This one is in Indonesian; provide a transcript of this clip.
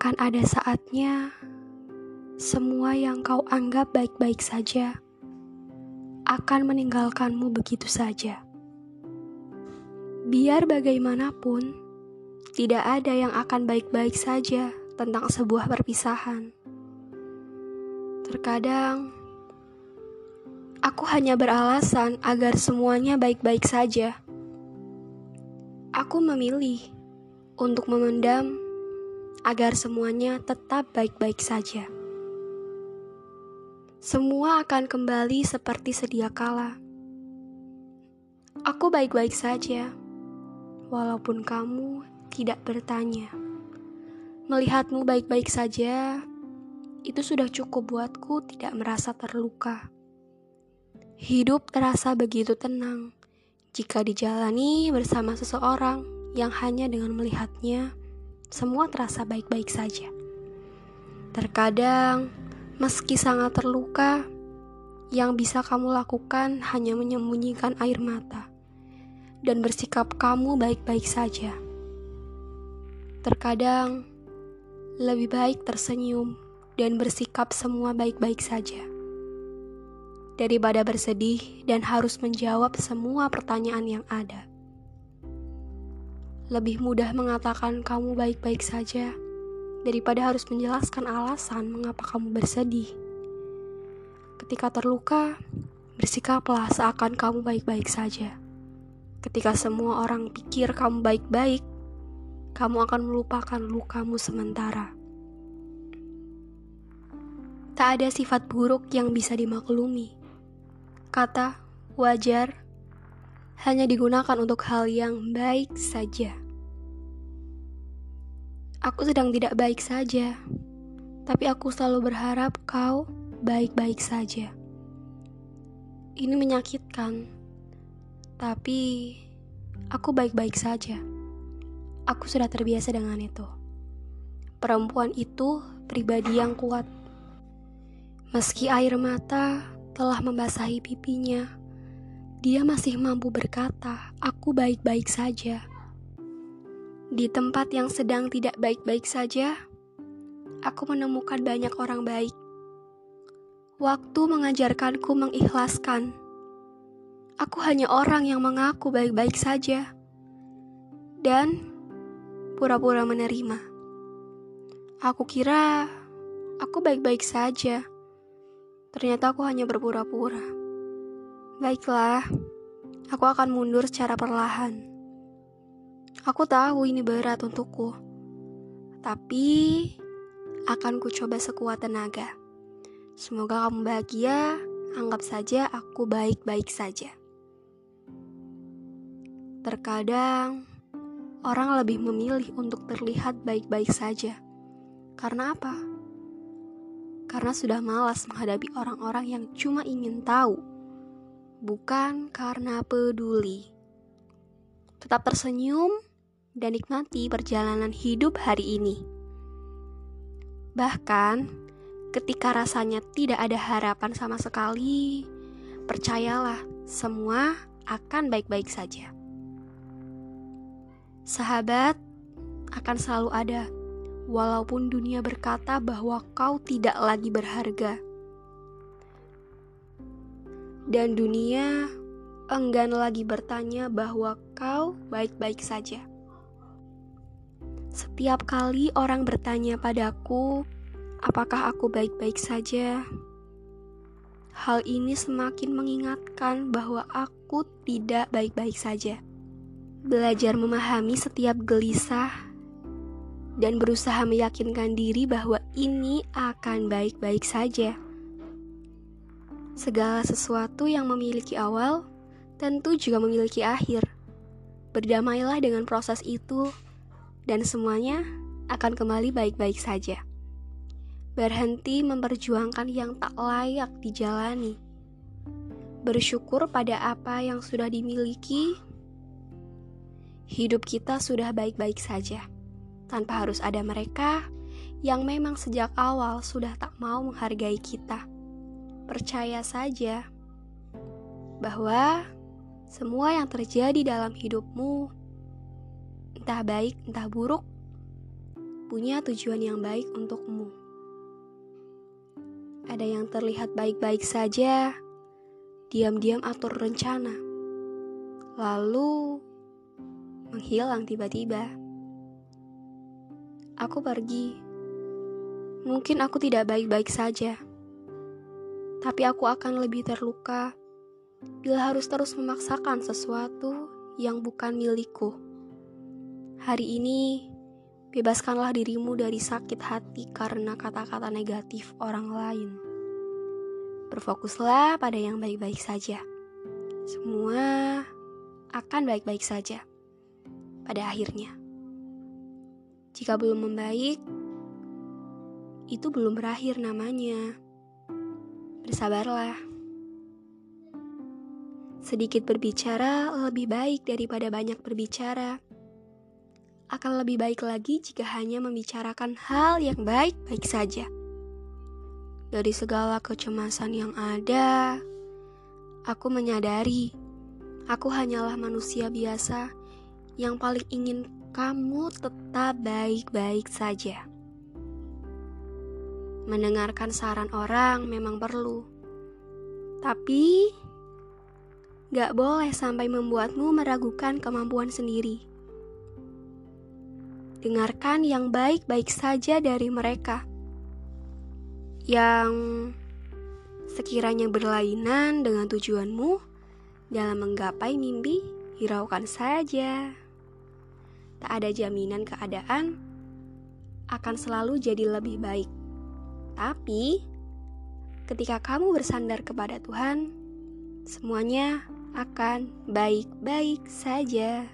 akan ada saatnya semua yang kau anggap baik-baik saja akan meninggalkanmu begitu saja. Biar bagaimanapun, tidak ada yang akan baik-baik saja tentang sebuah perpisahan. Terkadang, aku hanya beralasan agar semuanya baik-baik saja. Aku memilih untuk memendam agar semuanya tetap baik-baik saja. Semua akan kembali seperti sedia kala. Aku baik-baik saja, walaupun kamu tidak bertanya. Melihatmu baik-baik saja itu sudah cukup buatku tidak merasa terluka. Hidup terasa begitu tenang jika dijalani bersama seseorang yang hanya dengan melihatnya semua terasa baik-baik saja. Terkadang, meski sangat terluka, yang bisa kamu lakukan hanya menyembunyikan air mata dan bersikap kamu baik-baik saja. Terkadang, lebih baik tersenyum dan bersikap semua baik-baik saja. Daripada bersedih dan harus menjawab semua pertanyaan yang ada. Lebih mudah mengatakan kamu baik-baik saja daripada harus menjelaskan alasan mengapa kamu bersedih. Ketika terluka, bersikaplah seakan kamu baik-baik saja. Ketika semua orang pikir kamu baik-baik, kamu akan melupakan lukamu sementara. Tak ada sifat buruk yang bisa dimaklumi. Kata wajar hanya digunakan untuk hal yang baik saja. Aku sedang tidak baik saja, tapi aku selalu berharap kau baik-baik saja. Ini menyakitkan, tapi aku baik-baik saja. Aku sudah terbiasa dengan itu. Perempuan itu pribadi yang kuat Meski air mata telah membasahi pipinya, dia masih mampu berkata, "Aku baik-baik saja." Di tempat yang sedang tidak baik-baik saja, aku menemukan banyak orang baik. Waktu mengajarkanku mengikhlaskan. Aku hanya orang yang mengaku baik-baik saja dan pura-pura menerima. Aku kira aku baik-baik saja Ternyata aku hanya berpura-pura. Baiklah, aku akan mundur secara perlahan. Aku tahu ini berat untukku, tapi akan ku coba sekuat tenaga. Semoga kamu bahagia, anggap saja aku baik-baik saja. Terkadang, orang lebih memilih untuk terlihat baik-baik saja. Karena apa? karena sudah malas menghadapi orang-orang yang cuma ingin tahu, bukan karena peduli. Tetap tersenyum dan nikmati perjalanan hidup hari ini. Bahkan, ketika rasanya tidak ada harapan sama sekali, percayalah, semua akan baik-baik saja. Sahabat akan selalu ada walaupun dunia berkata bahwa kau tidak lagi berharga. Dan dunia enggan lagi bertanya bahwa kau baik-baik saja. Setiap kali orang bertanya padaku, apakah aku baik-baik saja? Hal ini semakin mengingatkan bahwa aku tidak baik-baik saja. Belajar memahami setiap gelisah dan berusaha meyakinkan diri bahwa ini akan baik-baik saja. Segala sesuatu yang memiliki awal tentu juga memiliki akhir. Berdamailah dengan proses itu, dan semuanya akan kembali baik-baik saja. Berhenti memperjuangkan yang tak layak dijalani. Bersyukur pada apa yang sudah dimiliki. Hidup kita sudah baik-baik saja tanpa harus ada mereka yang memang sejak awal sudah tak mau menghargai kita. Percaya saja bahwa semua yang terjadi dalam hidupmu, entah baik entah buruk, punya tujuan yang baik untukmu. Ada yang terlihat baik-baik saja, diam-diam atur rencana, lalu menghilang tiba-tiba. Aku pergi. Mungkin aku tidak baik-baik saja, tapi aku akan lebih terluka bila harus terus memaksakan sesuatu yang bukan milikku. Hari ini, bebaskanlah dirimu dari sakit hati karena kata-kata negatif orang lain. Berfokuslah pada yang baik-baik saja. Semua akan baik-baik saja pada akhirnya. Jika belum membaik, itu belum berakhir namanya. Bersabarlah. Sedikit berbicara lebih baik daripada banyak berbicara akan lebih baik lagi jika hanya membicarakan hal yang baik-baik saja. Dari segala kecemasan yang ada, aku menyadari aku hanyalah manusia biasa yang paling ingin kamu tetap baik-baik saja. Mendengarkan saran orang memang perlu, tapi gak boleh sampai membuatmu meragukan kemampuan sendiri. Dengarkan yang baik-baik saja dari mereka. Yang sekiranya berlainan dengan tujuanmu dalam menggapai mimpi, hiraukan saja. Tak ada jaminan keadaan akan selalu jadi lebih baik. Tapi ketika kamu bersandar kepada Tuhan, semuanya akan baik-baik saja.